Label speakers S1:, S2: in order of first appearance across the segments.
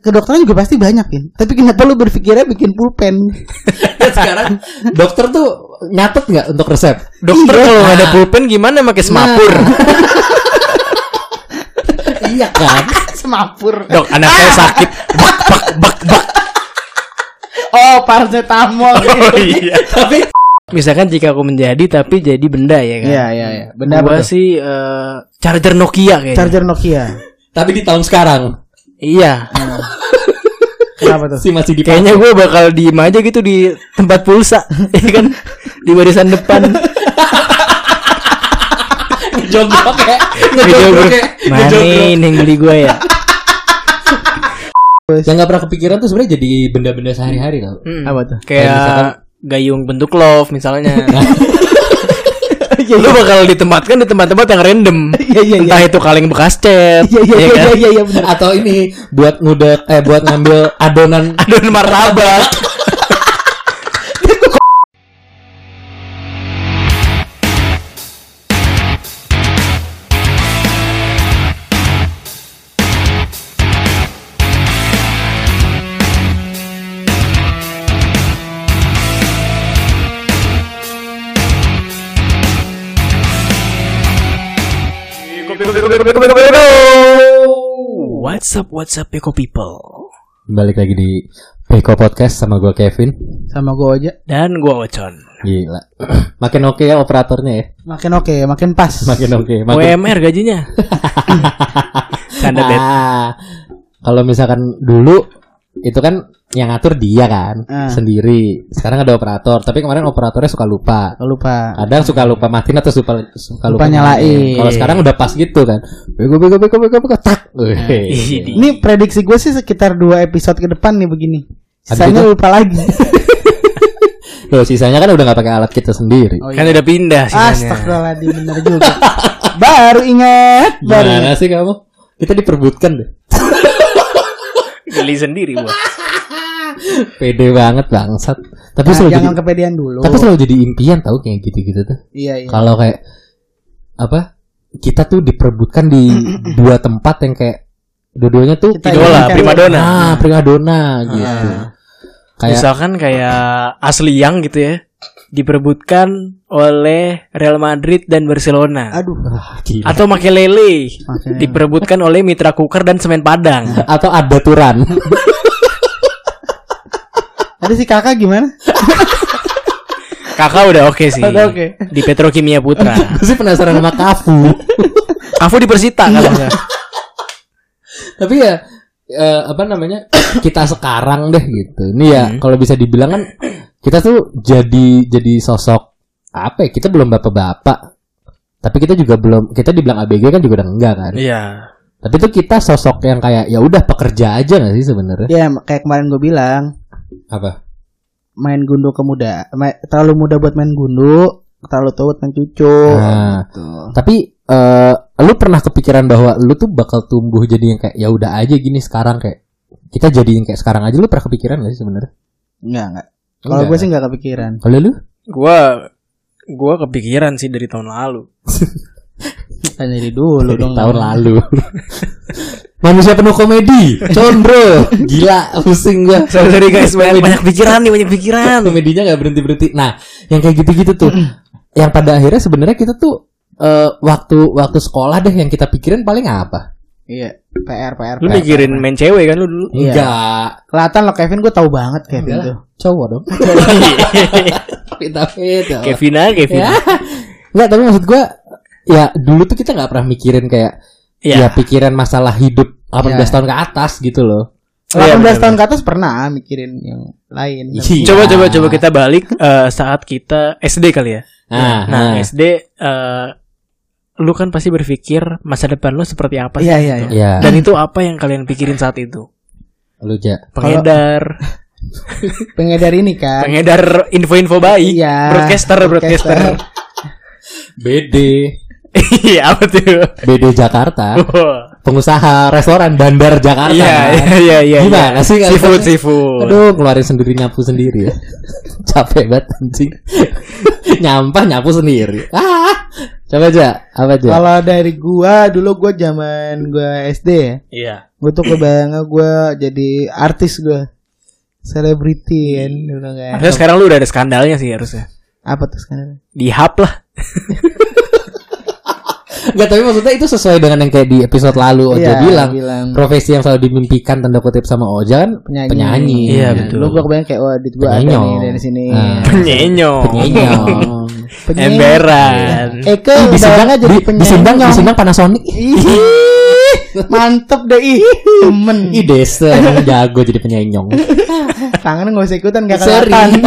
S1: kedokteran juga pasti banyak kan. Tapi kenapa lu berpikirnya bikin pulpen?
S2: Kan sekarang dokter tuh nyatet nggak untuk resep?
S3: Dokter
S1: Iya.
S3: kalau nggak ada pulpen gimana pakai semapur?
S2: iya kan?
S1: Semapur.
S3: Dok, anak saya sakit. Bak bak bak bak.
S1: Oh, paracetamol.
S3: Oh iya.
S2: Tapi
S3: Misalkan jika aku menjadi tapi jadi benda ya kan.
S1: Iya, iya, iya. Benda
S3: Gua
S1: apa
S3: sih eh, charger Nokia kayaknya.
S1: Charger Nokia.
S2: tapi di tahun sekarang
S3: Iya.
S1: Kenapa tuh?
S2: sih masih dipakai.
S3: Kayaknya gue bakal diem aja gitu di tempat pulsa, ya kan? Di barisan depan.
S2: ngejogrok ya.
S3: Video
S2: Ngejogrok ya.
S3: Mana ini yang beli gue ya?
S2: Yang nggak pernah kepikiran tuh sebenarnya jadi benda-benda sehari-hari tau.
S1: Apa tuh?
S3: Kayak
S2: misalkan-
S3: gayung bentuk love misalnya. Lu bakal ditempatkan di tempat-tempat yang random.
S1: Iya, iya, iya.
S3: Entah itu kaleng bekas cat,
S1: Iya, iya,
S3: ya
S1: iya,
S3: kan?
S1: iya, iya, benar.
S2: Atau ini buat ngudek eh buat ngambil adonan
S3: Adon martabak. What's up, what's up, Eko people?
S2: Balik lagi di Peko Podcast sama gue Kevin.
S1: Sama gue aja.
S3: Dan gua Ocon.
S2: Gila. Makin oke ya operatornya ya.
S1: Makin oke, makin pas.
S2: Makin oke. Makin
S3: UMR gajinya. Canda det.
S2: Ah, kalau misalkan dulu itu kan yang ngatur dia kan
S1: Ah.
S2: sendiri. Sekarang ada operator, tapi kemarin operatornya suka lupa.
S1: Gak lupa.
S2: Kadang suka lupa matiin atau suka suka lupa,
S1: Lupa nyalain.
S2: Kalau sekarang udah pas gitu kan. Bego bego bego bego bego tak. Wih.
S3: Ih,
S1: Ini prediksi gue sih sekitar dua episode ke depan nih begini. Sisanya lupa lagi.
S2: Loh, sisanya kan udah nggak pakai alat kita sendiri.
S1: Oh,
S3: Kan udah pindah sih.
S1: Astagfirullahaladzim bener juga. baru ingat, baru.
S2: Gimana sih kamu? Kita diperbutkan deh.
S3: Geli sendiri gua.
S2: Pede banget bangsat. Tapi
S1: Nah,
S2: selalu
S1: jangan
S2: jadi,
S1: kepedean dulu.
S2: tapi selalu jadi impian tahu kayak gitu-gitu tuh.
S1: Iya, iya.
S2: Kalau kayak apa? Kita tuh diperbutkan di dua tempat yang kayak dua-duanya tuh
S1: Kita
S3: Idola, primadona.
S2: Ah, primadona gitu. Kayak
S3: Misalkan kayak asli yang gitu ya. Diperebutkan oleh Real Madrid dan Barcelona.
S1: Aduh.
S2: ah, gila.
S3: Atau Makelele
S1: Makelele.
S3: diperebutkan oleh Mitra Kukar dan Semen Padang.
S2: Atau ada turan.
S1: Tadi si kakak gimana?
S3: Kakak udah oke sih.
S1: Udah oke.
S3: Di Petrokimia Putra.
S2: Gue sih penasaran sama Kafu.
S3: Kafu di Persita kan maksudnya.
S2: Tapi ya eh, apa namanya? kita sekarang deh gitu. Ini ya
S3: Hmm.
S2: kalau bisa dibilang kan kita tuh jadi jadi sosok apa ya? Kita belum bapak-bapak. Tapi kita juga belum kita dibilang ABG kan juga udah enggak kan.
S3: Iya.
S2: Tapi tuh kita sosok yang kayak ya udah pekerja aja gak sih sebenarnya?
S1: Ya kayak kemarin gue bilang
S2: Apa?
S1: main gundu ke muda, ma- terlalu muda buat main gundu, terlalu tua buat main cucu.
S2: Nah,
S1: Gitu.
S2: tapi eh lu pernah kepikiran bahwa lu tuh bakal tumbuh jadi yang kayak ya udah aja gini sekarang kayak kita jadi yang kayak sekarang aja lu pernah kepikiran gak sih sebenarnya?
S1: Enggak enggak. Kalau gue sih enggak kepikiran.
S2: Kalau lu?
S3: Gua gua kepikiran sih dari tahun lalu.
S1: Tanya dari dulu
S2: Dari
S1: dong.
S2: tahun lalu. Manusia penuh komedi, condro, gila, pusing gua.
S3: Sorry, sorry guys, banyak, banyak pikiran nih, banyak pikiran.
S2: Komedinya nggak berhenti berhenti. Nah, yang kayak gitu-gitu tuh, yang pada akhirnya sebenarnya kita tuh eh, waktu waktu sekolah deh yang kita pikirin paling apa?
S1: Iya, PR PR.
S3: Lu
S1: PR.
S3: mikirin main cewek kan lu dulu?
S1: Iya.
S2: Enggak,
S1: Kelihatan lo Kevin gue tahu banget Kevin
S2: Enggak.
S1: tuh.
S2: cowok dong. Tapi tapi
S3: Kevin aja, Kevin.
S2: ya. Enggak, tapi maksud gua ya dulu tuh kita nggak pernah mikirin kayak
S3: Iya.
S2: ya pikiran masalah hidup 18
S1: Iya.
S2: tahun ke atas gitu loh.
S1: 18
S3: Iya, benar,
S1: tahun ke atas pernah mikirin yang lain.
S2: Iya.
S3: Coba coba coba kita balik eh, saat kita SD kali ya.
S2: Nah,
S3: Nah,
S2: nah.
S3: SD eh, lu kan pasti berpikir masa depan lu seperti apa sih?
S1: Iya iya iya.
S2: ya,
S3: Dan itu apa yang kalian pikirin saat itu?
S2: lu ja.
S3: Pengedar,
S1: Pengedar ini kan.
S3: pengedar info-info baik,
S1: Iya.
S3: broadcaster, broadcaster.
S2: BD,
S3: Iya, apa tuh?
S2: BD Jakarta, pengusaha restoran bandar Jakarta.
S3: Iya, iya, iya, iya.
S2: Gimana sih nggak
S3: Seafood, seafood.
S2: Aduh, ngeluarin sendiri nyapu sendiri ya. Capek banget anjing. Nyampah nyapu sendiri. Ah. Coba aja, apa aja?
S1: Kalau dari gua dulu gua zaman gua SD ya.
S3: Iya.
S1: Gue tuh kebayangnya gue jadi artis gue. Selebriti kan dulu kan.
S3: Harusnya sekarang lu udah ada skandalnya sih harusnya.
S1: Apa tuh sekarang?
S3: Di hub lah.
S2: Enggak tapi maksudnya itu sesuai dengan yang kayak di episode lalu Oja
S1: Iya,
S2: bilang,
S1: bilang.
S2: profesi yang selalu dimimpikan tanda kutip sama Oja kan
S1: Penyanyi.
S2: penyanyi.
S3: Iya,
S1: Nah,
S3: betul.
S1: Lu gue kebayang kayak wah duit gue ada nih dari sini.
S2: Ah.
S3: Penyenyong.
S2: Penyenyong.
S1: Penyenyong.
S3: Emberan.
S1: Eke
S2: Ih, disindang
S1: bayangnya jadi
S2: di, disindang
S1: penyenyong.
S2: disindang Panasonic.
S1: Mantep deh ih. Temen.
S2: Ih desa emang jago jadi penyenyong.
S1: Tangannya gak usah ikutan gak kelihatan.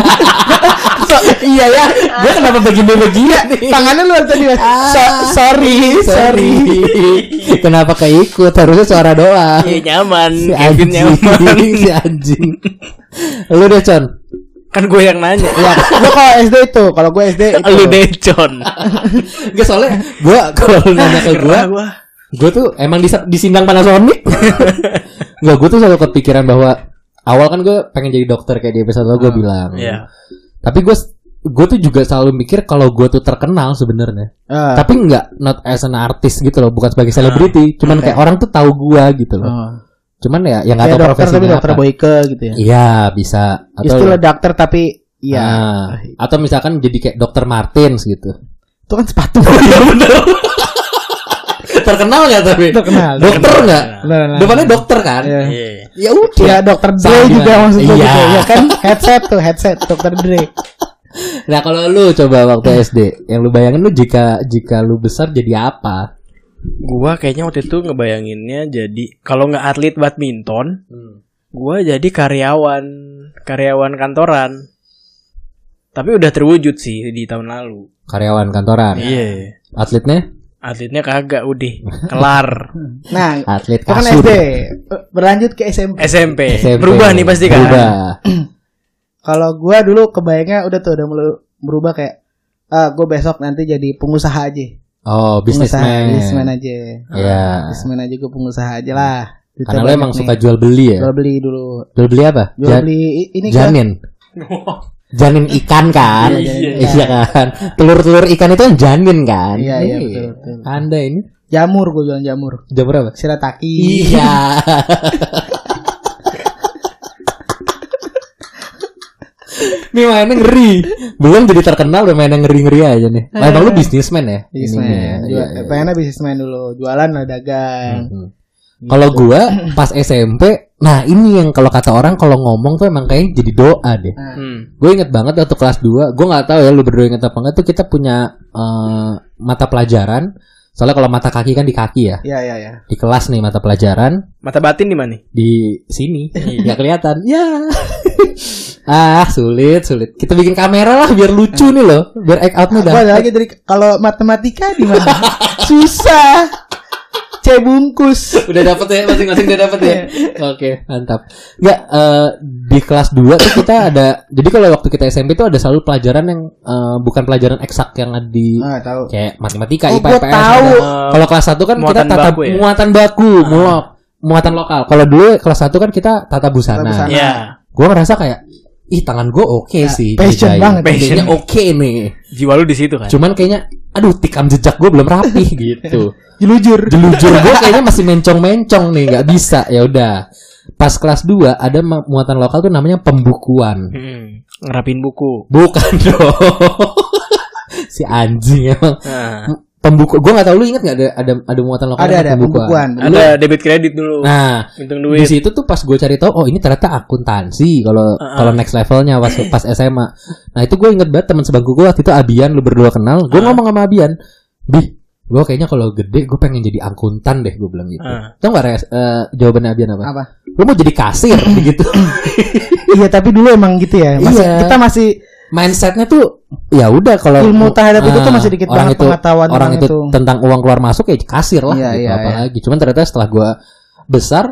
S2: iya ya, gue kenapa begini-begini nih?
S1: Tangannya luar tadi. Mas. So-
S2: Ah.
S1: sorry, sorry.
S2: kenapa keikut? Harusnya suara doang.
S3: Iya nyaman.
S2: Si
S3: Kevin
S2: anjing,
S3: nyaman.
S2: si anjing. Lu deh Con.
S3: Kan gue yang nanya.
S1: Ya, lu kalau SD itu, kalau gue SD itu.
S3: Lu decon.
S2: Gak soalnya gue kalau lu nanya ke gue. Gue tuh emang dis- disindang Panasonic. Gak, gue tuh selalu kepikiran bahwa awal kan gue pengen jadi dokter kayak di episode lo gue bilang.
S3: Iya.
S2: Tapi gue gue tuh juga selalu mikir kalau gue tuh terkenal sebenarnya.
S1: Ah.
S2: Tapi nggak not as an artist gitu loh, bukan sebagai selebriti. Cuman kayak orang tuh tahu gue gitu loh.
S1: Oh.
S2: Cuman ya yang nggak tahu
S1: dokter tapi dokter
S2: apa.
S1: Boyke gitu ya.
S2: Iya bisa. Atau
S1: Istilah dokter tapi iya.
S2: Ah, atau misalkan jadi kayak dokter Martins gitu.
S1: Itu kan sepatu.
S2: Iya bener. terkenal nggak tapi?
S1: Terkenal.
S2: Dokter nggak? Depannya dokter kan?
S1: Iya.
S3: Iya.
S2: Ya udah.
S1: Ya dokter Dre juga
S2: gimana?
S1: maksud gue
S2: Iya.
S1: gitu ya kan headset tuh headset dokter Dre.
S2: Nah kalau lu coba waktu SD, yang lu bayangin lu jika jika lu besar jadi apa?
S3: Gua kayaknya waktu itu ngebayanginnya jadi kalau nggak atlet badminton, gua jadi karyawan karyawan kantoran. Tapi udah terwujud sih di tahun lalu.
S2: Karyawan kantoran.
S3: Iya.
S2: Atletnya?
S3: Atletnya kagak udah kelar.
S1: Nah,
S2: Atlet
S1: itu kan. SD. Berlanjut ke SMP.
S3: SMP.
S2: SMP.
S3: Berubah nih pasti kan.
S2: Berubah.
S1: Kalau gua dulu kebayangnya udah tuh udah mulai berubah kayak ah gue besok nanti jadi pengusaha aja.
S2: Oh,
S1: Pengusaha,
S2: bisnismen.
S1: Businessman aja.
S2: Iya.
S1: Businessman aja gue pengusaha aja lah.
S2: Karena
S1: banyak
S2: emang
S1: nih.
S2: suka jual beli ya?
S1: jual beli dulu.
S2: Jual beli apa?
S1: Jual beli ini kan
S2: janin. Ikan kan?
S1: Iya,
S2: Iya kan? Telur-telur ikan itu kan janin kan?
S1: Iya, iya,
S2: Nih,
S1: betul, betul.
S2: Anda ini
S1: jamur gue jualan jamur.
S2: jam berapa?
S1: Shirataki.
S2: Iya. Nih mainnya ngeri Belum jadi terkenal udah mainnya ngeri-ngeri aja nih Emang lu bisnismen ya?
S1: Bisnisman.
S2: Ininya, iya, iya.
S1: Pengennya bisnisman dulu. Jualan lah dagang.
S2: Hmm. Kalau gua pas SMP Nah ini yang kalau kata orang Kalau ngomong tuh emang kayaknya jadi doa deh.
S1: Nah,
S3: Hmm.
S2: Gue inget banget waktu kelas 2 Gue gak tahu ya lu berdua inget apa enggak tuh Kita punya eh, mata pelajaran. Soalnya kalau mata kaki kan di kaki ya.
S1: Iya iya iya.
S2: Di kelas nih mata pelajaran.
S3: Mata batin di mana?
S2: di sini. Nggak kelihatan. Ya. Ah sulit sulit. Kita bikin kamera lah biar lucu nih loh. Biar act outnya udah
S1: ada lagi dari kalau matematika di mana? Susah. C bungkus.
S2: udah dapet ya masing-masing udah dapet ya oke mantap nggak eh, di kelas 2 tuh kita ada jadi kalau waktu kita SMP tuh ada selalu pelajaran yang eh, bukan pelajaran eksak yang ada di
S1: Ah, tahu.
S2: kayak matematika
S1: Oh,
S2: IPA IPS
S1: tahu.
S2: ada. kalau kelas 1 kan kita tata
S3: baku ya?
S2: muatan baku mulok muatan lokal kalau dulu kelas 1 kan kita tata busana,
S1: Tata busana.
S3: Iya.
S2: gue ngerasa kayak ih tangan gue oke
S1: Ya,
S2: sih
S1: passion
S2: dikerjain.
S1: banget.
S2: passionnya oke nih
S3: Jiwa lu di situ kan.
S2: cuman kayaknya aduh tikam jejak gue belum rapih gitu
S1: Jelujur.
S2: jelujur gue kayaknya masih mencong-mencong nih nggak bisa ya udah pas kelas 2 ada muatan lokal tuh namanya pembukuan
S3: Hmm. Ngerapin buku.
S2: bukan dong si anjing emang
S3: Nah,
S2: pembuku gue nggak tahu lu inget nggak ada ada ada muatan lokal
S1: Ada ada pembukuan.
S3: ada debit kredit dulu.
S2: nah
S3: Hitung
S2: di
S3: duit.
S2: situ tuh pas gue cari tahu oh ini ternyata akuntansi kalau
S3: Uh-uh.
S2: kalau next levelnya pas pas SMA nah itu gue inget banget teman sebangku gue waktu itu Abian lu berdua kenal gue
S3: Uh.
S2: ngomong sama Abian bi gue kayaknya kalau gede gue pengen jadi akuntan deh gue bilang gitu
S3: Uh.
S2: tau gak res eh, jawabannya Abian apa
S1: Apa?
S2: lu mau jadi kasir gitu
S1: Iya, tapi dulu emang gitu ya. Masih,
S2: Iya.
S1: Kita masih
S2: mindsetnya tuh ya udah kalau
S1: Ilmu terhadap itu tuh
S2: Ah,
S1: masih dikit
S2: orang
S1: banget
S2: itu,
S1: pengetahuan
S2: orang
S1: orang
S2: itu,
S1: itu.
S2: tentang uang keluar masuk ya kasir lah
S1: Iya,
S2: gitu
S1: iya, iya.
S2: apalagi cuman ternyata setelah gue besar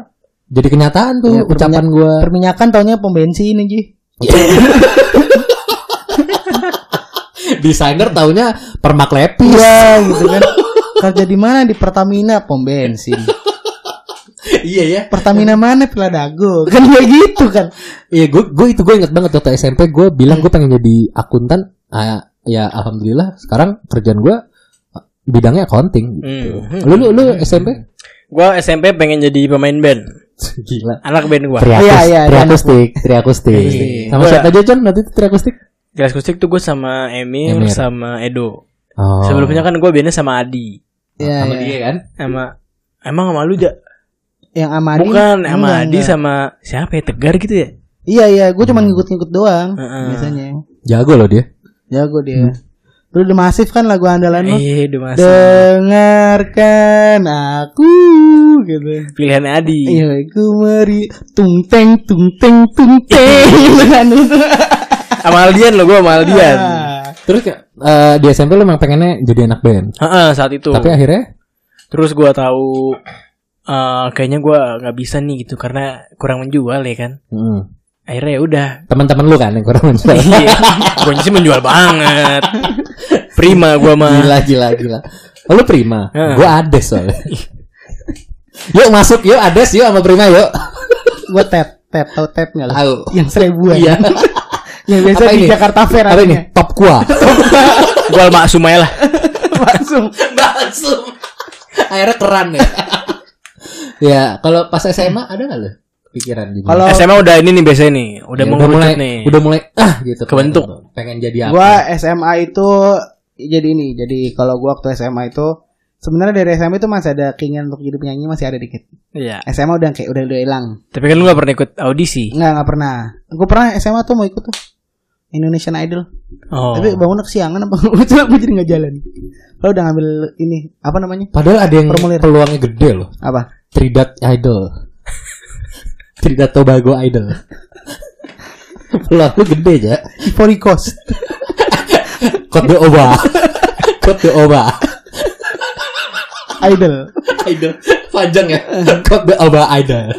S2: jadi kenyataan tuh
S1: Iya,
S2: ucapan gue
S1: perminyakan taunya pom bensin aja.
S2: desainer taunya permak lepis
S1: Iya, gitu kan. Kerja di mana di Pertamina pom bensin.
S2: Iya ya
S1: Pertamina mana Peladago? Kan kayak gitu kan.
S2: iya gue gue itu gue inget banget waktu SMP gue bilang gue pengen jadi akuntan ah, ya alhamdulillah sekarang kerjaan gue bidangnya accounting gitu.
S3: Hmm.
S2: lu lu lu SMP
S3: Gua SMP pengen jadi pemain band.
S2: Gila.
S3: Anak band gua.
S2: Triakus,
S1: Iya, iya, iya.
S2: triakustik, triakustik.
S3: Iya.
S2: Sama siapa aja John waktu itu triakustik?
S3: Kelas kustik tuh gue sama Emir,
S2: Emir.
S3: sama Edo.
S2: Oh.
S3: Sebelumnya kan gue bandnya sama Adi.
S1: Iya,
S2: sama
S1: iya.
S2: dia kan?
S3: Sama emang sama lu ja?
S1: Yang Amadi.
S3: Bukan, sama
S1: Enggak,
S3: Adi
S1: enggak.
S3: sama siapa ya? Tegar gitu ya?
S1: Iya iya, gue cuma ngikut-ngikut doang
S3: Heeh.
S1: biasanya.
S2: Jago loh dia.
S1: Jago dia. Lu udah masif kan lagu andalan lu?
S3: Iya, udah.
S1: Dengarkan aku gitu.
S3: Pilihan Adi.
S1: Iya, aku meri tung teng tung teng tung teng. Kan itu.
S3: Sama Aldian lo, gue sama Aldian.
S1: Ah.
S2: Terus eh, di SMP lu emang pengennya jadi anak band.
S3: Heeh, saat itu.
S2: Tapi akhirnya
S3: Terus gue tahu eh kayaknya gue nggak bisa nih gitu karena kurang menjual ya kan.
S2: hmm,
S3: Akhirnya ya udah.
S2: teman-teman lu kan yang kurang menjual.
S3: Iya, gue sih menjual banget. Prima gue mah.
S2: gila gila gila. Oh, lu prima.
S3: Heeh.
S2: Gua ades soalnya. yuk masuk yuk ades yuk sama prima yuk.
S1: Gua tap tap tahu tap nggak lo?
S2: Tahu.
S1: Yang seribuan.
S2: Iya.
S1: Yang biasa
S2: Apa
S1: di
S2: ini?
S1: Jakarta Fair
S2: Apa ini? Top gua.
S3: Gue Mak Sumai lah.
S1: Langsung.
S2: Langsung. Akhirnya keran ya. Ya, kalau pas SMA ada nggak lu pikiran gitu?
S1: Kalau
S3: SMA udah ini nih biasanya nih, udah
S2: Ya,
S3: mengerucut
S2: mulai,
S3: nih.
S2: udah mulai ah gitu.
S3: Kebentuk.
S2: Pengen jadi apa?
S1: gua SMA itu jadi ini. Jadi kalau gua waktu SMA itu sebenarnya dari SMA itu masih ada keinginan untuk jadi penyanyi masih ada dikit.
S3: Iya.
S1: SMA udah kayak udah udah hilang.
S3: Tapi kan lu gak pernah ikut audisi.
S1: Enggak, enggak pernah. Gue pernah SMA tuh mau ikut tuh. Indonesian Idol.
S3: Oh.
S1: Tapi bangunnya kesiangan apa itu aku jadi nggak jalan. Lo udah ngambil ini apa namanya?
S2: Padahal ada yang
S1: Formulir.
S2: peluangnya gede loh.
S1: Apa?
S2: Tridat Idol. Tridat Tobago Idol. Lu gede aja.
S1: Ivory Coast.
S2: Kode Oba. Kode Oba.
S1: Idol.
S2: Idol. Panjang ya. Kode Oba Idol.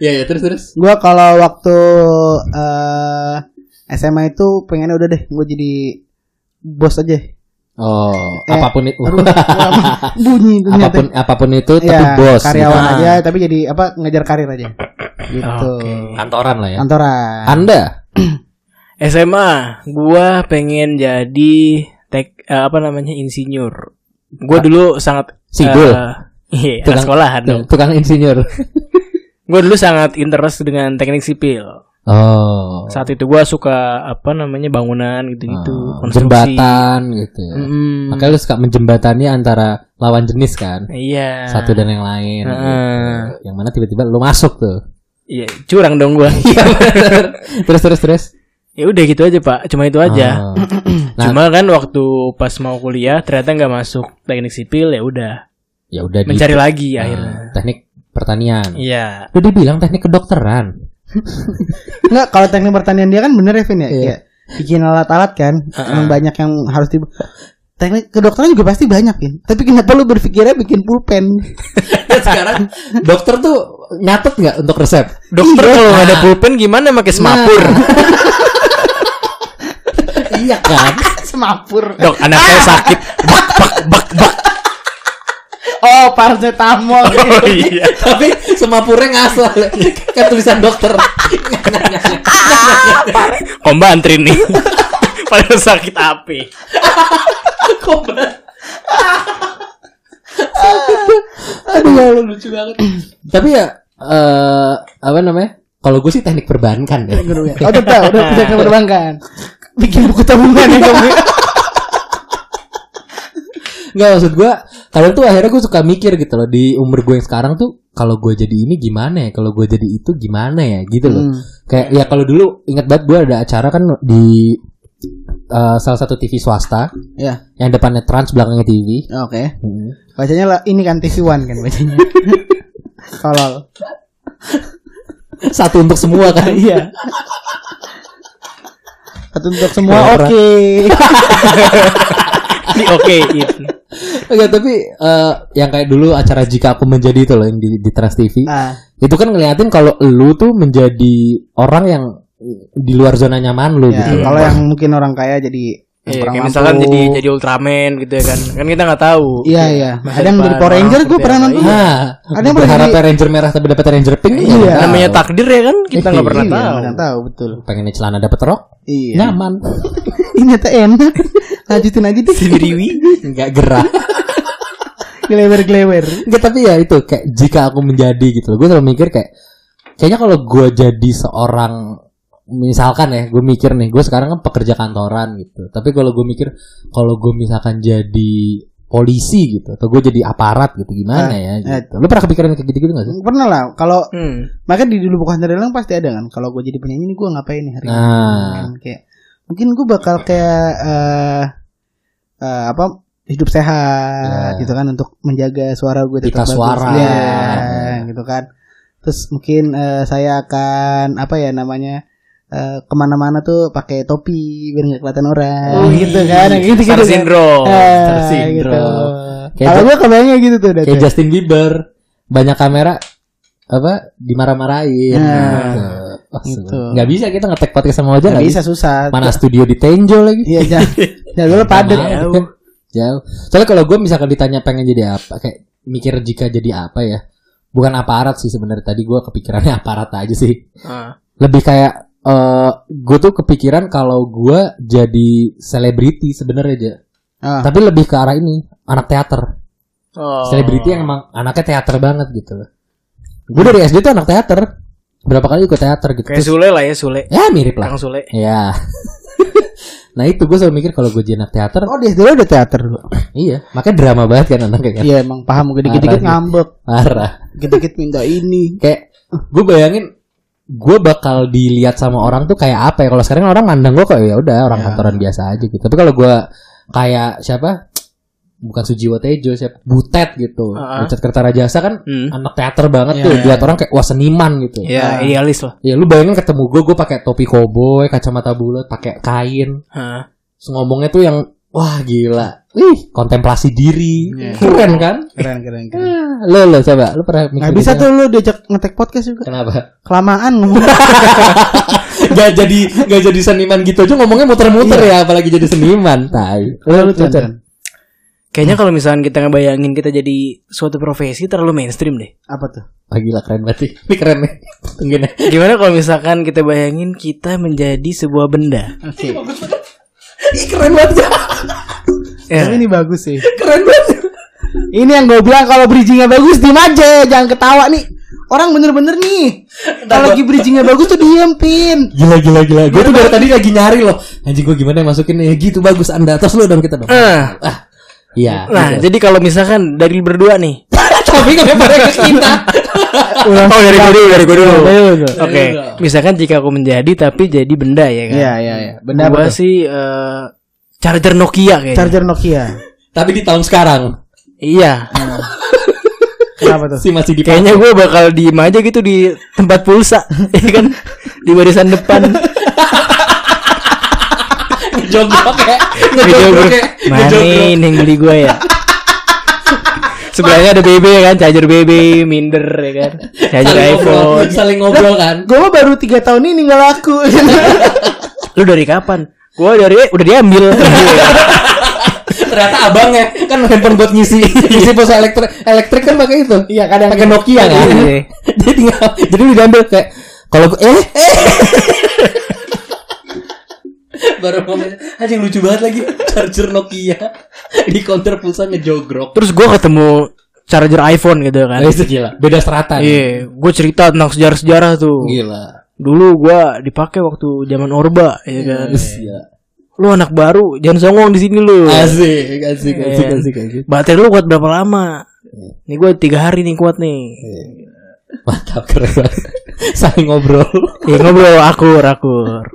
S2: ya ya terus terus.
S1: Gua kalau waktu eh SMA itu pengennya udah deh gue jadi bos aja.
S2: Oh,
S1: Eh,
S2: apa pun itu.
S1: Aduh, bunyi itu
S2: apa
S1: pun
S2: apa pun itu tapi
S1: Iya,
S2: bos.
S1: karyawan
S2: gitu.
S1: aja tapi jadi apa ngejar karir aja. Gitu.
S3: Oke.
S2: Kantoran lah ya.
S1: Kantoran.
S2: Anda
S3: SMA, gua pengen jadi tek eh, apa namanya insinyur. Gua dulu sangat
S2: Sidul.
S3: eh, Iya, anak sekolahan dong.
S2: tukang insinyur.
S3: Gue dulu sangat interest dengan teknik sipil.
S2: Oh.
S3: Saat itu gua suka apa namanya bangunan gitu-gitu,
S2: Oh,
S3: konstruksi.
S2: jembatan gitu ya.
S3: Mm-mm.
S2: Makanya lu suka menjembatani antara lawan jenis kan.
S3: Iya.
S2: Satu dan yang lain.
S3: Heeh.
S2: gitu. Yang mana tiba-tiba lu masuk tuh.
S3: Iya, curang dong gua.
S2: Iya terus terus terus.
S3: ya udah gitu aja pak, cuma itu aja.
S2: Oh. Nah,
S3: Cuma kan waktu pas mau kuliah ternyata nggak masuk teknik sipil ya udah
S2: ya udah
S3: mencari lagi
S2: Nah,
S3: akhirnya.
S2: teknik pertanian.
S3: Iya.
S2: Udah dibilang teknik kedokteran.
S1: Enggak, kalau teknik pertanian dia kan bener ya Vin ya.
S2: Iya.
S1: Iya. Bikin alat-alat kan, emang banyak yang harus di Teknik kedokteran juga pasti banyak Vin. Tapi kenapa lu berpikirnya bikin pulpen?
S2: Sekarang dokter tuh nyatet nggak untuk resep?
S3: Dokter
S1: Iya.
S3: kalau nggak ada pulpen gimana pakai semapur?
S2: iya kan?
S1: Semapur.
S3: Dok, anak saya sakit. Bak bak bak bak.
S1: Oh, paracetamol.
S3: Oh iya.
S2: Tapi semapurnya ngasal kan tulisan dokter.
S3: Komba antri nih. Padahal sakit api.
S2: Kobat. Aduh ya lucu banget. Tapi ya eh apa namanya? Kalau gue sih teknik perbankan ya.
S1: Oh, udah udah bisa ke perbankan. Bikin buku tabungan ya kamu.
S2: Enggak maksud gue kadang tuh akhirnya gue suka mikir gitu loh di umur gue yang sekarang tuh kalau gue jadi ini gimana ya kalau gue jadi itu gimana ya gitu loh
S1: Hmm.
S2: kayak ya kalau dulu ingat banget gue ada acara kan di eh, salah satu TV swasta
S1: Ya,
S2: yang depannya trans belakangnya TV
S1: oke.
S2: Hmm.
S1: Bacanya lah ini kan TV One kan bacanya. Kalau
S2: satu untuk semua kan
S1: iya. Satu untuk semua
S2: Orang.
S1: oke.
S3: Oke itu.
S2: Enggak tapi eh, yang kayak dulu acara jika aku menjadi itu loh yang di, di Trans TV
S1: Ah,
S2: itu kan ngeliatin kalau lu tuh menjadi orang yang di luar zona nyaman lu
S1: ya,
S2: gitu
S1: kalau yang mungkin orang kaya jadi
S3: Iya, kayak
S1: mampu.
S3: misalkan jadi jadi Ultraman gitu ya kan. Kan kita nggak tahu.
S1: Iya iya.
S3: Masa
S1: Ada yang jadi Power Ranger gue pernah nonton.
S2: Nah,
S1: Ada yang pernah
S2: berharap
S1: jadi-
S2: Ranger merah tapi dapat Ranger pink
S1: Iya.
S3: Namanya takdir ya kan kita nggak pernah
S1: Iya,
S3: tahu.
S1: nggak tahu betul.
S2: pengen celana dapat rok
S1: Iya.
S2: nyaman
S1: Ini ternyata enak. Lanjutin aja deh.
S3: Sendiriwi.
S2: nggak gerah
S1: Glewer-glewer.
S2: Enggak tapi ya itu kayak jika aku menjadi gitu loh. Gue selalu mikir kayak kayaknya kalau gue jadi seorang misalkan ya gue mikir nih gue sekarang kan pekerja kantoran gitu tapi kalau gue mikir kalau gue misalkan jadi polisi gitu atau gue jadi aparat gitu gimana
S1: Eh,
S2: ya
S1: eh.
S2: gitu. lu pernah kepikiran kayak gitu-gitu gak sih
S1: Pernah lah. Kalau
S3: Hmm.
S1: makanya di dulu bukan lelang pasti ada kan. Kalau gue jadi penyanyi ini gue ngapain nih hari ini?
S2: Nah.
S1: Kan kayak mungkin gue bakal kayak eh eh, apa hidup sehat
S2: Ya.
S1: gitu kan untuk menjaga suara gue tetap
S2: Pita
S1: bagus.
S2: suara.
S1: Ya,
S2: Ya.
S1: gitu kan. Terus mungkin eh, saya akan apa ya namanya eh, ke mana-mana tuh pakai topi biar nggak kelihatan orang
S3: Oh,
S1: gitu kan gitu gitu
S3: syndrome.
S1: Eh,
S2: Star syndrome.
S1: gitu. Kalau gue kebayangnya gitu tuh
S2: kayak. Justin Bieber banyak kamera apa dimarah-marahin
S1: Nah,
S2: gitu. Wah,
S1: gitu.
S2: nggak bisa kita ngetek podcast sama aja
S1: nggak bisa susah.
S2: mana studio di Tenjo lagi
S1: Iya, jangan. Jangan dulu padet.
S2: Jauh. Soalnya kalau gue misalkan ditanya pengen jadi apa, kayak mikir jika jadi apa ya, bukan aparat sih sebenarnya. Tadi gue kepikirannya aparat aja sih.
S3: Ah.
S2: Lebih kayak eh gue tuh kepikiran kalau gue jadi selebriti sebenarnya aja.
S1: Ah.
S2: Tapi lebih ke arah ini, anak teater.
S3: Oh.
S2: Selebriti yang emang anaknya teater banget gitu. Gue dari SD tuh anak teater. Berapa kali ikut teater gitu.
S3: kayak
S2: Terus-
S3: Sule lah ya Sule.
S2: ya mirip lah.
S3: Kang Sule.
S2: Ya. nah itu gue selalu mikir kalau gue jadi anak teater,
S1: Oh, dia dulu udah teater dulu.
S2: iya, makanya drama banget kan anaknya kan.
S1: Iya, emang paham gue dikit-dikit ngambek.
S2: Parah.
S1: Dikit-dikit minta ini.
S2: Kayak gue bayangin gue bakal dilihat sama orang tuh kayak apa ya kalau sekarang orang mandang gue kayak ya udah orang
S1: Ya.
S2: kantoran biasa aja gitu tapi kalau gue kayak siapa bukan Sujiwo Tejo siapa Butet gitu
S3: Ah.
S2: Butet Kertarajasa kan
S3: Hmm.
S2: anak teater banget
S1: Ya,
S2: tuh lihat orang kayak wah seniman gitu
S3: Ya,
S1: Ah.
S3: idealis lah.
S2: ya lu bayangin ketemu gue gue pakai topi koboi kacamata bulat pakai kain
S3: Hah.
S2: Terus ngomongnya tuh yang wah gila wih kontemplasi diri
S1: Iya.
S2: keren kan
S1: Keren, keren, keren.
S2: Ah, lo lo coba lu pernah mikir
S1: Nggak bisa
S2: gitu
S1: tuh lu diajak ngetek podcast juga.
S2: kenapa
S1: Kelamaan ngomong.
S2: gak jadi gak jadi seniman gitu aja ngomongnya muter-muter
S1: Iya.
S2: ya apalagi jadi seniman tai lu
S1: Lu, Chan,
S2: Chan.
S1: Chan.
S3: Kayaknya kalau misalkan kita ngebayangin kita jadi suatu profesi terlalu mainstream deh.
S1: Apa tuh?
S2: Wah, gila keren banget sih. ini keren nih Tungguin ya
S3: Gimana kalau misalkan kita bayangin kita menjadi sebuah benda?
S1: Oke.
S2: Ih, keren banget ya
S3: Ya.
S1: Tapi ini bagus sih.
S2: keren banget
S1: Ini yang gue bilang kalau bridgingnya bagus diem aja, jangan ketawa nih. Orang bener-bener nih. Kalau lagi bridgingnya bagus tuh diem pin.
S2: gila gila gila gue tuh dari tadi lagi nyari loh anjing gue gimana yang masukin ya gitu bagus anda terus lu dong kita dong
S3: Ah,
S2: iya
S3: nah,
S2: gitu.
S3: jadi kalau misalkan dari berdua nih.
S2: tapi nggak pada ke kita
S3: oh, dari gue dulu, dari gue dulu. Oke, misalkan jika aku menjadi tapi jadi benda ya kan.
S1: Iya, iya, iya. Benda
S3: Gua sih eh, charger Nokia kayaknya.
S1: Charger Nokia.
S2: tapi di tahun sekarang
S3: Iya.
S1: Kenapa tuh?
S2: sih masih di
S3: Kayaknya gue bakal diem aja gitu di tempat pulsa, ya kan? Di barisan depan.
S2: Ngejogrok ya
S3: Video
S2: ngejogrok ya
S3: Mana
S2: ngejogrok
S3: ini yang beli gue ya? Sebelahnya ada BB kan, charger BB, minder ya kan, charger
S2: saling ngobrol
S3: iPhone.
S2: saling ngobrol kan
S1: Gue mah baru tiga tahun ini nggak laku.
S3: Lu dari kapan? Gue dari udah diambil.
S2: ternyata abangnya kan handphone buat ngisi ngisi pulsa elektrik elektrik kan pakai itu
S1: Iya, kadang
S2: pakai Nokia kan
S3: Iya.
S2: dia tinggal jadi lu diambil kayak kalau eh eh baru ngomong anjing lucu banget lagi charger Nokia di counter pulsa ngejogrok
S3: Terus gue ketemu charger iPhone gitu kan.
S2: Eh, itu gila beda strata nih.
S3: Iya, gue cerita tentang sejarah-sejarah tuh.
S2: gila
S3: Dulu gue dipakai waktu zaman Orba, ya kan.
S2: gila
S3: Lu anak baru, jangan songong di sini lu.
S2: asik asik asik
S3: Iya.
S2: asik asik
S3: Baterai lu kuat berapa lama? Nih gue tiga hari nih kuat nih.
S2: mantap keren banget saling ngobrol
S3: Ya ngobrol akur akur,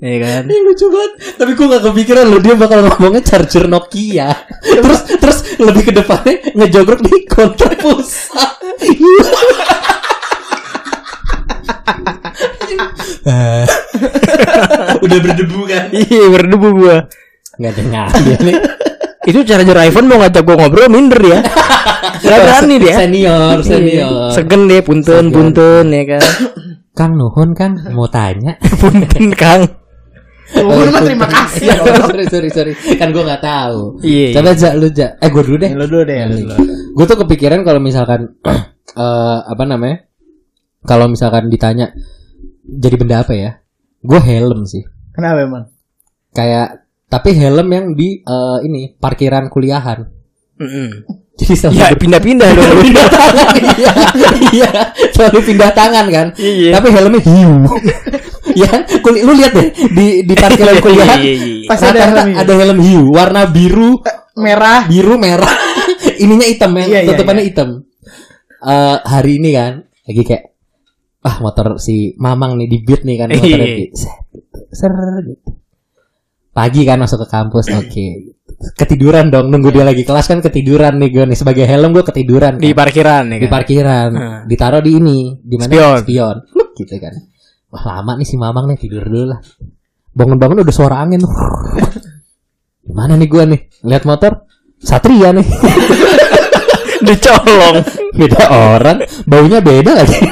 S3: ya kan.
S2: Ini lucu banget. Tapi gue gak kepikiran loh dia bakal ngomongnya charger Nokia. terus terus lebih ke depannya ngejogrok di counter pulsa. Udah berdebu kan?
S3: Iya berdebu gue.
S2: Gak dengar dia nih.
S3: Itu charger iPhone mau ngajak gue ngobrol minder ya. Gak berani dia.
S2: Senior,
S3: Iya.
S2: senior.
S3: Segen deh punten
S2: Segen.
S3: punten ya kan.
S2: Kang Nuhun kan mau tanya.
S3: punten Kang.
S1: Gue mah terima kasih.
S2: sorry sorry sorry. Kan gue gak tahu.
S3: Iya.
S2: Coba Ja, lu Ja. Eh gue dulu deh.
S1: Lu dulu deh, lu dulu.
S2: gue tuh kepikiran kalau misalkan eh apa namanya kalau misalkan ditanya jadi benda apa ya gue helm sih
S1: Kenapa emang?
S2: kayak tapi helm yang di eh, ini parkiran kuliahan
S3: Mm-mm.
S2: Jadi selalu
S3: Ya pindah-pindah dong.
S2: pindah tangan iya iya selalu pindah tangan kan
S3: Iya.
S2: tapi helmnya hiu ya kuli, lu lihat deh di di parkiran kuliah
S3: Iya, iya, iya.
S1: Pasti ada helm
S2: ada helm hiu warna biru
S1: Merah.
S2: biru merah ininya hitam ya
S1: Iya, iya,
S2: tutupannya hitam Eh, hari ini kan lagi kayak ah motor si mamang nih di beat nih kan motornya
S3: Iya.
S2: di set, gitu. ser gitu pagi kan masuk ke kampus oke. Ketiduran dong nunggu dia lagi kelas kan ketiduran nih gue nih. Sebagai helm gue ketiduran
S3: Di
S2: kan.
S3: parkiran ya
S2: di
S3: kan.
S2: parkiran.
S3: Heeh.
S2: ditaruh di ini di mana?
S3: Spion.
S2: spion. Gitu kan. Wah lama nih si mamang nih tidur dulu lah. Bangun-bangun udah suara angin. Gimana nih gue nih? Lihat motor? Satria nih.
S3: Dicolong.
S2: beda orang. Baunya beda lagi.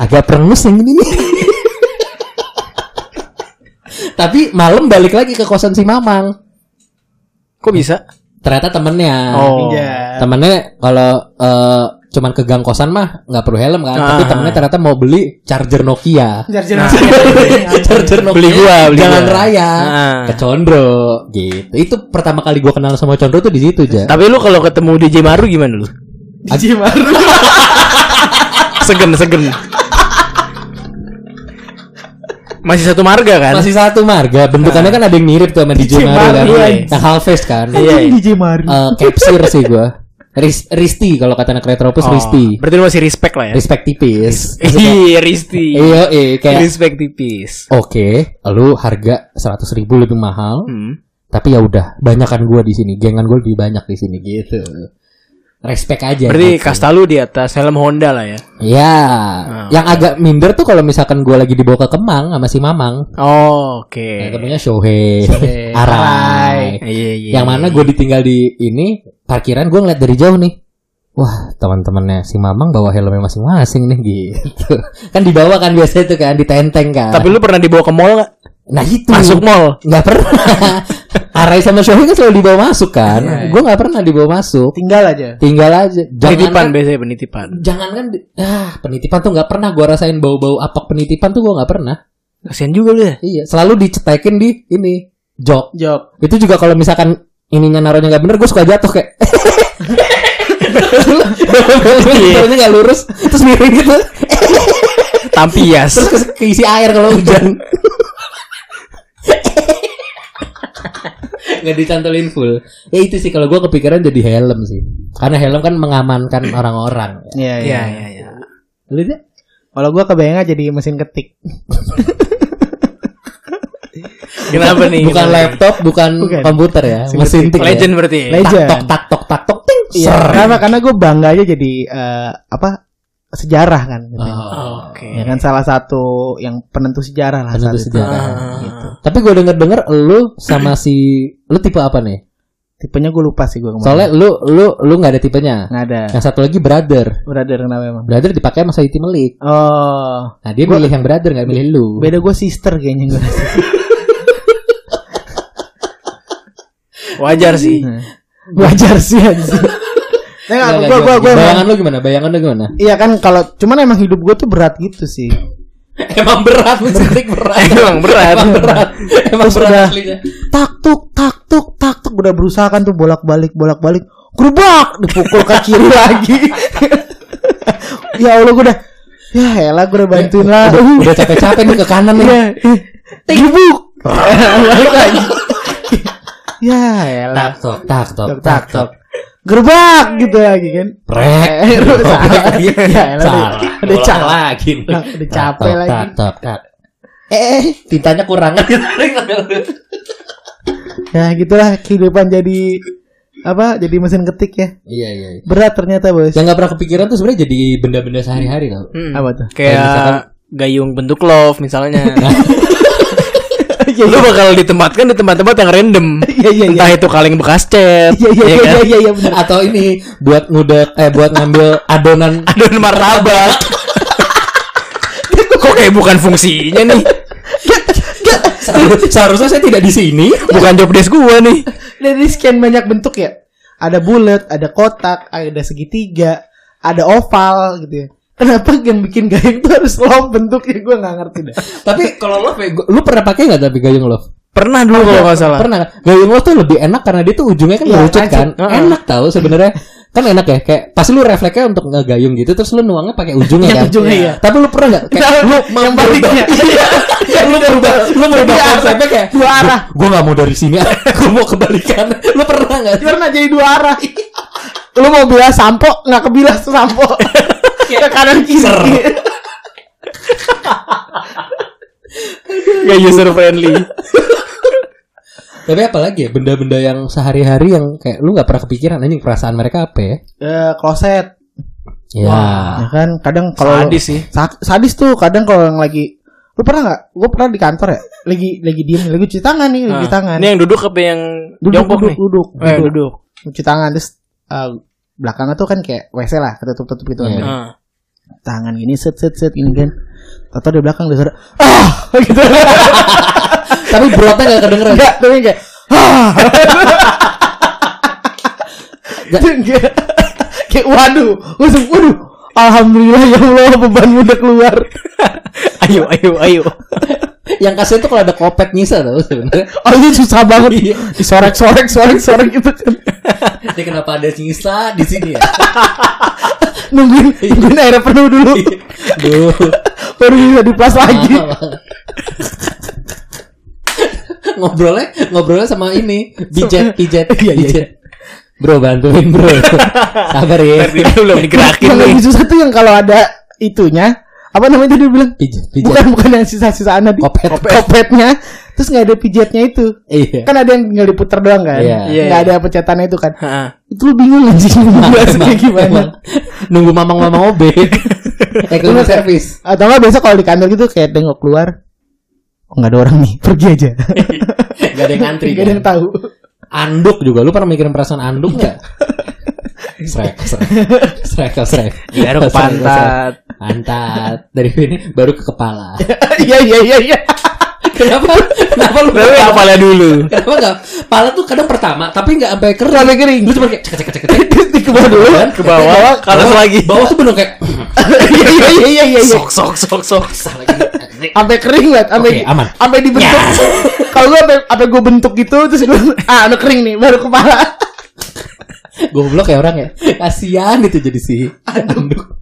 S2: Agak perengus yang ini nih tapi malam balik lagi ke kosan si mamang
S3: Kok bisa?
S2: ternyata temennya
S3: Oh.
S1: Iya.
S2: temennya kalau eh, cuman ke gang kosan mah nggak perlu helm kan tapi
S3: Ah.
S2: temennya ternyata mau beli charger Nokia
S1: Charger
S3: Nah.
S2: charger Nokia
S3: Beli gua, beli
S2: jangan
S3: gua.
S2: raya
S3: Ah.
S2: ke Condro gitu itu pertama kali gua kenal sama Condro tuh di situ aja
S3: Tapi lu kalau ketemu DJ Maru gimana lu?
S1: DJ baru.
S3: Segen, segen. Masih satu marga kan?
S2: masih satu marga bentukannya kan ada yang mirip tuh sama DJ
S1: DJ
S2: Maru kan
S3: iya.
S2: yang half face kan
S3: Iya, iya.
S1: DJ Maru.
S2: Eh, capsir sih gua Ris Risti kalau kata anak Retropus
S3: Oh,
S2: Risti
S3: Berarti lu masih respect lah ya?
S2: respect tipis
S3: Iya, Risti.
S2: iya iya kayak
S3: Respect tipis.
S2: oke lu harga seratus ribu lebih mahal
S3: Hmm.
S2: tapi ya udah banyakan gua di sini gengan gue lebih banyak di sini gitu respect aja
S3: Berarti
S2: gitu.
S3: kasta lu di atas helm Honda lah ya?
S2: ya
S3: Ah,
S2: yang agak minder tuh kalau misalkan gua lagi dibawa ke Kemang sama si Mamang
S3: Oh, oke.
S2: yang temennya Shohei
S1: Shohei,
S2: Arai
S3: Iya, iya.
S2: yang mana gue ditinggal di ini parkiran gue ngeliat dari jauh nih wah teman-temannya si Mamang bawa helmnya masing-masing nih gitu kan dibawa kan biasa itu kan ditenteng kan
S3: Tapi lu pernah dibawa ke mall nggak?
S2: Nah itu
S3: Masuk mall.
S2: nggak pernah Arai sama Shohei kan selalu dibawa masuk kan
S1: Iya, iya.
S2: gue nggak pernah dibawa masuk
S1: Tinggal aja.
S2: tinggal aja
S3: Penitipan
S2: jangan
S3: biasanya penitipan.
S2: jangan kan ah penitipan tuh nggak pernah gue rasain bau-bau apak penitipan tuh gue nggak pernah
S3: Kasian juga lu ya.
S2: iya selalu dicetekin di ini jok
S1: Job.
S2: itu juga kalau misalkan ininya naruhnya nggak bener gue suka jatuh kayak Naruhnya nggak lurus terus miring gitu
S3: Tampias.
S2: terus ke- keisi air kalau hujan nggak dicantolin full ya itu sih kalau gue kepikiran jadi helm sih karena helm kan mengamankan orang-orang
S1: Iya,
S3: Iya, iya, iya.
S2: lu deh
S1: Kalau gua kebayang jadi mesin ketik.
S3: Kenapa nih?
S2: bukan
S3: Kenapa?
S2: laptop bukan,
S1: Bukan.
S2: komputer ya
S1: Mesin
S2: mesin tik ya.
S3: Legend berarti. ya?
S1: Legend.
S2: tak tok tak tok tak tok ting
S1: Iya, karena karena gue bangga aja jadi eh, apa sejarah kan. gitu.
S2: Oh.
S3: Oke.
S1: Ya kan salah satu yang penentu sejarah lah.
S2: Penentu
S1: saat itu.
S2: sejarah.
S3: Ah.
S1: Gitu.
S2: Tapi gue denger denger lu sama si lu tipe apa nih?
S1: Tipenya gue lupa sih gue kemarin.
S2: Soalnya lu lu lu nggak ada tipenya.
S1: nggak ada.
S2: Yang satu lagi brother.
S1: Brother kenapa emang?
S2: Brother dipakai sama Saiti Melik.
S1: Oh,
S2: Nah dia
S1: Gua-
S2: milih yang brother nggak milih lu.
S1: beda gue sister kayaknya gue.
S3: Wajar sih.
S1: Wajar sih anjir. Nah,
S2: Nggak,
S1: gue
S2: gimana?
S1: gue
S2: Bayangan lu gimana? Bayangan lu gimana?
S1: Iya kan kalau cuman emang hidup gue tuh berat gitu sih.
S2: Emang berat musik berat.
S3: Emang berat.
S2: Emang berat. Emang
S1: Terus
S2: berat aslinya.
S1: Tak tuk tak tuk tak tuk udah berusaha kan tuh bolak balik bolak balik. Gerubak dipukul ke kiri lagi. ya Allah gue udah ya elah gue udah bantuin lah.
S2: Udah, udah capek-capek nih ke kanan nih.
S1: Iya. Balik lagi. ya elah.
S2: Tak tok tak tok
S1: tak tok. Gerbak gitu lagi kan.
S2: Prek.
S1: Eh, salah.
S2: Iya,
S1: Ya
S2: Salah.
S1: udah- capek.
S2: lagi.
S1: Udah capek lagi.
S2: Tak tok tak. Eh, tintanya kurang.
S1: Ya gitulah kehidupan jadi apa jadi mesin ketik ya.
S2: Iya iya. iya.
S1: Berat ternyata bos.
S2: Yang nggak pernah kepikiran tuh sebenarnya jadi benda-benda sehari-hari tau.
S3: Hmm.
S1: Apa tuh?
S2: Kayak
S3: gayung bentuk love misalnya.
S1: Iya
S3: lu bakal ditempatkan di tempat-tempat yang random.
S1: iya iya.
S3: Entah itu kaleng bekas cat,
S1: Iya iya
S3: ya
S1: iya
S3: kan?
S1: iya iya benar.
S2: Atau ini buat ngudek eh buat ngambil adonan
S3: Adon martabak. Kok kayak bukan fungsinya nih?
S2: Seharusnya- Seharusnya saya tidak di sini.
S3: Bukan job desk gua nih.
S1: Dari scan banyak bentuk ya. Ada bulat, ada kotak, ada segitiga, ada oval gitu ya. Kenapa yang bikin gayung tuh harus love bentuknya gue nggak ngerti dah.
S2: Tapi kalau love ya, gua- lu pernah pakai nggak tapi gayung love?
S3: Pernah dulu kalau nggak salah.
S2: Pernah? Gayung lo tuh lebih enak karena dia tuh ujungnya kan
S1: Iya, lancip.
S2: kan.
S3: Heeh.
S2: Enak tahu sebenarnya. kan enak ya kayak pasti lu refleksnya untuk ngegayung gitu terus lu nuangnya pakai ujungnya
S1: Yang
S2: kan.
S1: ujungnya, iya.
S2: Tapi lu pernah nggak kayak lu mau
S1: yang baliknya.
S2: Iya, lu berubah lu berubah konsepnya kayak
S1: Dua arah.
S2: Gue gak mau dari sini, gue mau kebalikan. Lu pernah nggak?
S1: Pernah jadi dua arah. Lu mau bilas sampo nggak kebilas sampo. Ke kanan kiri.
S3: Gak user friendly.
S2: Tapi apalagi ya benda-benda yang sehari-hari yang kayak lu nggak pernah kepikiran anjing perasaan mereka apa ya?
S1: Eh, kloset.
S2: Ya.
S1: Ya kan kadang kalau
S3: Sadis sih.
S1: Sa- sadis tuh kadang kalau yang lagi lu pernah nggak? Gue pernah di kantor ya, lagi lagi diem, lagi cuci tangan nih, lagi cuci
S3: Nah,
S1: tangan.
S3: Ini yang duduk apa yang
S1: duduk,
S3: jongkok
S1: duduk,
S3: nih?
S1: duduk,
S3: Eh,
S1: duduk,
S3: duduk.
S1: cuci tangan terus eh, belakangnya tuh kan kayak WC lah, ketutup-tutup gitu kan.
S2: Iya.
S3: Nah.
S1: Tangan gini set set set ini kan. Tato di belakang udah suara ah gitu.
S2: Tapi brotnya gak kedengeran.
S1: Enggak, tapi kayak ah. kayak, kayak waduh, langsung waduh. Alhamdulillah ya Allah beban udah keluar.
S3: Ayo, ayo, ayo.
S2: yang kasihan tuh kalau ada kopet nyisa tau sebenarnya.
S1: Oh ini susah banget.
S2: Iya.
S1: Disorek-sorek, sorek-sorek gitu kan.
S2: Ini kenapa ada nyisa di sini ya?
S1: nungguin nungguin airnya penuh dulu
S2: Duh.
S1: baru bisa diplas lagi
S2: ngobrolnya ngobrolnya sama ini pijet pijet
S1: Iya, iya,
S2: pijet. Bro bantuin bro. Sabar ya.
S3: Belum digerakin
S1: yang
S3: nih.
S1: lebih susah tuh yang kalau ada itunya apa namanya tadi dia bilang
S2: Pijet pijet.
S1: bukan bukan yang sisa-sisaan tadi
S2: Kopet.
S1: kopetnya terus nggak ada pijetnya itu
S2: Iya.
S1: kan ada yang tinggal diputer doang kan
S2: Iya.
S3: Iya,
S1: nggak
S3: iya.
S1: ada pencetannya itu kan
S3: Heeh.
S1: itu lu bingung anjing bahasnya gimana
S2: Emang. Nunggu mamang-mamang OB. Eh ke servis.
S1: atau nggak biasa kalau di kantor gitu kayak tengok keluar oh nggak ada orang nih pergi aja
S2: Gak ada yang ngantri.
S1: nggak ada yang
S2: kan?
S1: tahu
S2: Anduk juga. Lu pernah mikirin perasaan anduk nggak? Srek, srek, srek, srek.
S3: Garuk
S2: Srek, srek.
S3: pantat.
S2: Pantat. Dari sini baru ke kepala.
S1: iya iya iya iya
S2: Kenapa? Kenapa lu?
S3: Tapi kepala dulu.
S2: Kenapa enggak? Pala tuh kadang pertama, tapi enggak sampai kering.
S1: sampai kering
S2: Lu cuma kayak cek cek cek cek.
S1: di ke bawah dulu
S3: Ke bawah, ke atas lagi.
S2: Bawah tuh bener kayak
S1: iya iya iya iya iya
S3: Sok, sok, sok, sok.
S2: salah lagi.
S1: sampai kering banget sampai
S2: aman.
S1: sampai dibentuk
S2: Ya.
S1: kalau gue sampai sampai gue bentuk gitu terus gue ah udah kering nih baru kepala
S2: Goblok ya orang ya. Kasihan itu jadi sih. Anduk.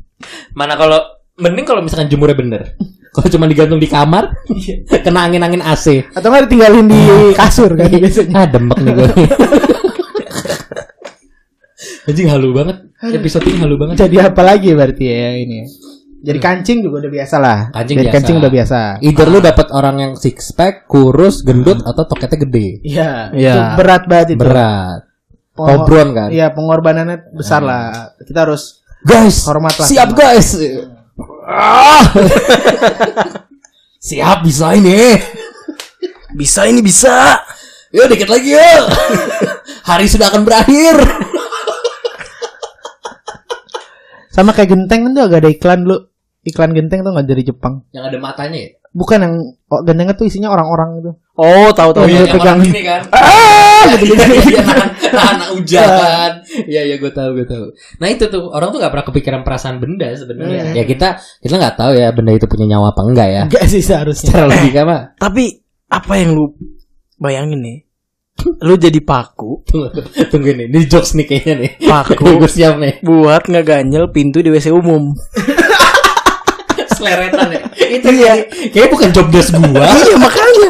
S2: Mana kalau mending kalau misalkan jemurnya bener. Kalau cuma digantung di kamar, kena angin-angin AC.
S1: atau nggak ditinggalin di kasur kan biasanya
S2: Ah, demek nih gue. Anjing halu banget. Episode ini halu banget.
S1: jadi apa lagi berarti ya ini ya? jadi kancing juga udah biasa lah
S2: Kancing
S1: jadi
S2: biasa.
S1: kancing udah biasa
S2: Either lu dapat orang yang six pack, kurus, gendut atau toketnya gede.
S1: iya
S3: Iya.
S1: itu berat banget itu
S2: Berat. Obron kan.
S1: iya pengorbanannya besar lah kita harus
S2: Guys,
S1: Hormat lah
S2: siap guys. Ah. siap bisa ini.
S3: Bisa ini bisa.
S2: Yuk dikit lagi yuk. Hari sudah akan berakhir.
S1: sama kayak genteng kan tuh agak ada iklan dulu iklan genteng tuh nggak dari Jepang
S2: Yang ada matanya ya?
S1: bukan yang oh, gentengnya tuh isinya orang-orang gitu
S3: Oh, tahu tahu.
S1: Oh, iya.
S2: yang
S1: pegang.
S2: gini kan.
S1: ah gitu gitu
S2: Iya, iya, nahan hujan. Iya, iya, gue tahu, gue tahu. Nah itu tuh orang tuh gak pernah kepikiran perasaan benda sebenarnya.
S1: Hmm.
S2: Ya kita kita nggak tahu ya benda itu punya nyawa apa enggak ya.
S1: enggak sih seharusnya
S2: Secara logika mah.
S3: Tapi apa yang lu bayangin nih? Lu jadi paku,
S2: Tunggu, tunggu nih, ini jokes nih kayaknya nih.
S3: paku
S2: gue siap nih.
S3: buat ngeganjel pintu di WC umum.
S2: Seleretan ya. Itu ya. Kayaknya bukan job desk gua.
S3: iya makanya.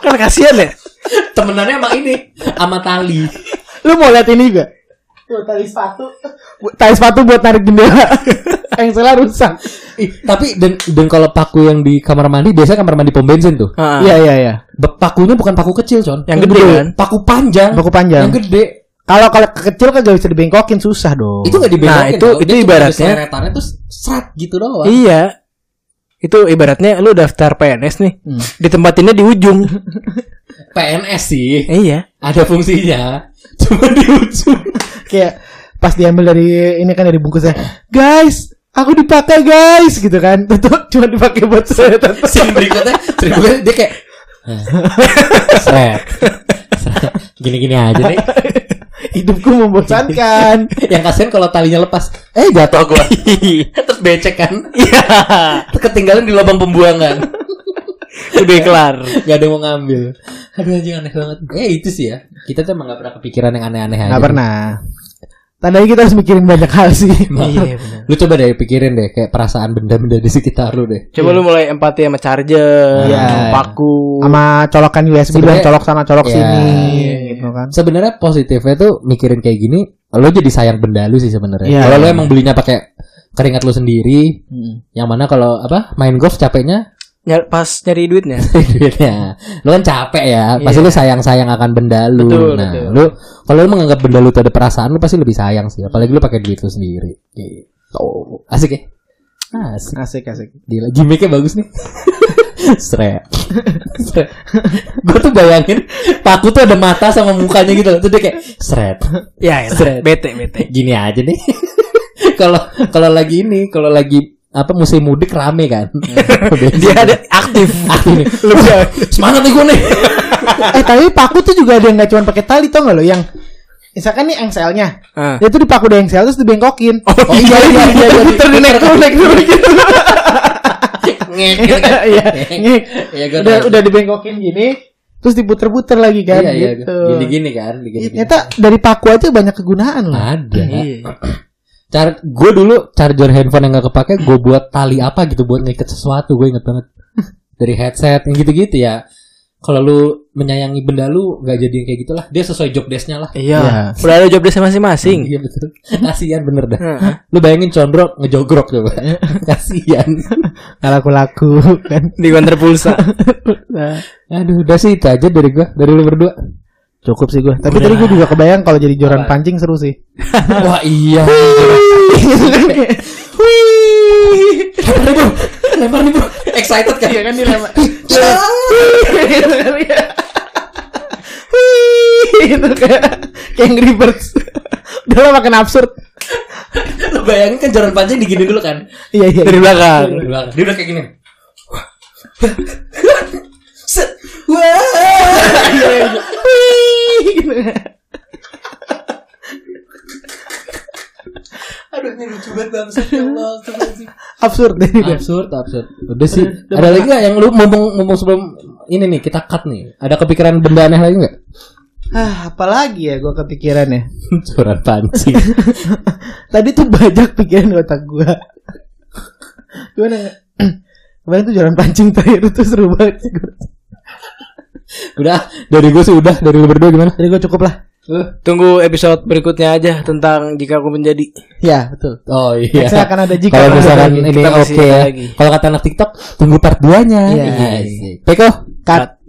S3: Kan kasihan ya.
S2: Temenannya sama ini, sama tali.
S1: Lu mau lihat ini juga? Tuh, tali sepatu. Tali sepatu buat narik jendela. yang salah rusak.
S2: Tapi dan dan kalau paku yang di kamar mandi biasanya kamar mandi pom bensin tuh.
S3: Heeh.
S1: Iya iya iya.
S2: Pakunya bukan paku kecil, Con.
S3: Yang gede kan?
S2: Paku panjang.
S1: Paku panjang.
S2: Yang gede.
S1: Kalau kalau kecil kan gak bisa dibengkokin susah dong.
S2: Itu gak.
S3: Nah, itu-
S2: tau.
S3: itu
S2: Dia cuma
S3: ibaratnya-
S2: ada seleretannya tuh serat gitu doang.
S3: Iya. Itu ibaratnya lu daftar PNS nih.
S1: Hmm.
S3: Ditempatinnya di ujung.
S2: PNS sih.
S3: iya.
S2: Ada fungsinya. Cuma di ujung.
S1: kayak pas diambil dari ini kan dari bungkusnya. Guys, aku dipakai guys gitu kan. Tuh cuma dipakai buat setan.
S2: Scene berikutnya, berikutnya dia kayak Seret. Seret. Gini-gini aja nih.
S1: Hidupku membosankan.
S2: Yang kasihan kalau talinya lepas. Eh jatuh gua. Terus becek kan.
S3: Iya.
S2: Ketinggalan di lubang pembuangan.
S3: Udah kelar.
S2: Gak ada yang mau ngambil. Aduh anjing aneh banget. Eh itu sih ya. Kita tuh emang gak pernah kepikiran yang aneh-aneh aja.
S1: Nggak pernah. Tandanya kita harus mikirin banyak hal sih.
S3: Iya.
S2: Lu coba deh pikirin deh kayak perasaan benda-benda di sekitar lu deh.
S3: Coba lu mulai empati sama charger,
S1: Iya.
S3: sama paku.
S1: Sama colokan USB
S2: Sebenarnya-
S1: dan colok sana colok
S2: Iya.
S1: sini
S3: Iya.
S1: gitu kan.
S2: Sebenarnya positifnya tuh mikirin kayak gini, lo jadi sayang benda lu sih sebenarnya.
S1: Iya.
S2: Kalau lo emang belinya pakai keringat lu sendiri,
S1: Hmm.
S2: yang mana kalau apa main golf capeknya
S3: Ny- pas nyari duitnya.
S2: duitnya. Lu kan capek ya, pasti lu sayang-sayang akan benda lu.
S3: Betul,
S2: nah,
S3: betul.
S2: lu kalau lu menganggap benda lu tuh ada perasaan, lu pasti lebih sayang sih. Apalagi lu pakai duit lu sendiri. Gitu. Asik ya? Asik.
S1: Asik asik.
S2: Gila, gimmicknya bagus nih. Sret. Gue tuh bayangin paku tuh ada mata sama mukanya gitu. Tuh dia kayak sret.
S3: Ya, ya bete bete.
S2: Gini aja nih. Kalau kalau lagi ini, kalau lagi apa musim mudik rame kan.
S3: Dia ada aktif.
S2: Aku nih. Semangat nih gue nih.
S1: eh tapi paku tuh juga ada yang nggak cuma pakai tali tau gak lo yang misalkan nih engselnya
S3: Ah.
S1: dia tuh dipaku di engsel terus dibengkokin
S2: Oh iya iya iya.
S1: puter di naik turun naik turun gitu iya.
S2: Iya
S1: udah udah dibengkokin gini terus diputer-puter lagi kan
S2: Iya iya.
S1: gitu
S2: Gini-gini kan,
S1: Iya,
S2: gini-gini.
S1: ternyata dari paku aja banyak kegunaan loh
S2: Ada.
S3: Iya.
S2: Char gue dulu charger handphone yang gak kepake gue buat tali apa gitu buat ngikat sesuatu gue inget banget. Dari headset yang gitu-gitu ya. Kalau lu menyayangi benda lu nggak jadi yang kayak gitulah. Dia sesuai job desknya lah.
S3: Iya.
S1: Iya.
S3: Udah ada job desk masing-masing.
S2: iya betul. Kasihan bener dah. Lu bayangin condrok ngejogrok coba. Kasihan.
S1: Nggak laku-laku kan.
S3: Di konter pulsa.
S1: Nah,
S2: aduh udah sih itu aja dari gue dari lu berdua
S1: cukup sih gue tapi tadi gue juga kebayang kalau jadi joran pancing seru sih
S2: wah iya lempar nih bro lempar nih bro excited kan
S1: Iya kan dilempar. itu kayak kayak Angry Birds. Udah lah makin absurd.
S2: lu bayangin kan jalan pancing digini dulu kan
S1: Iya iya.
S3: Dari belakang.
S2: Dari belakang. Dia udah kayak gini. Set. Wah.
S1: Gitu.
S2: Aduh ini lucu banget bangsa ya Allah.
S1: Absurd deh.
S2: Absurd, absurd. Udah sih. Ada lagi gak yang lu mumpung mumpung sebelum ini nih kita cut nih. Ada kepikiran benda aneh lagi nggak?
S1: Ah, apalagi ya gue kepikiran ya.
S2: Curhat pancing.
S1: Tadi tuh banyak pikiran di otak gue. Gimana? ya? Kemarin tuh jalan pancing terakhir itu seru banget. sih.
S2: Udah, dari gue sih udah. Dari lu berdua gimana?
S1: Jadi gue cukup lah.
S3: Tunggu episode berikutnya aja tentang jika aku menjadi.
S1: Ya betul.
S2: Oh iya.
S1: Saya akan ada jika
S2: Kalau misalkan ini oke
S3: masih
S2: ya. Kalau kata anak TikTok, tunggu part 2-nya.
S1: Iya.
S2: Peko.
S1: Cut.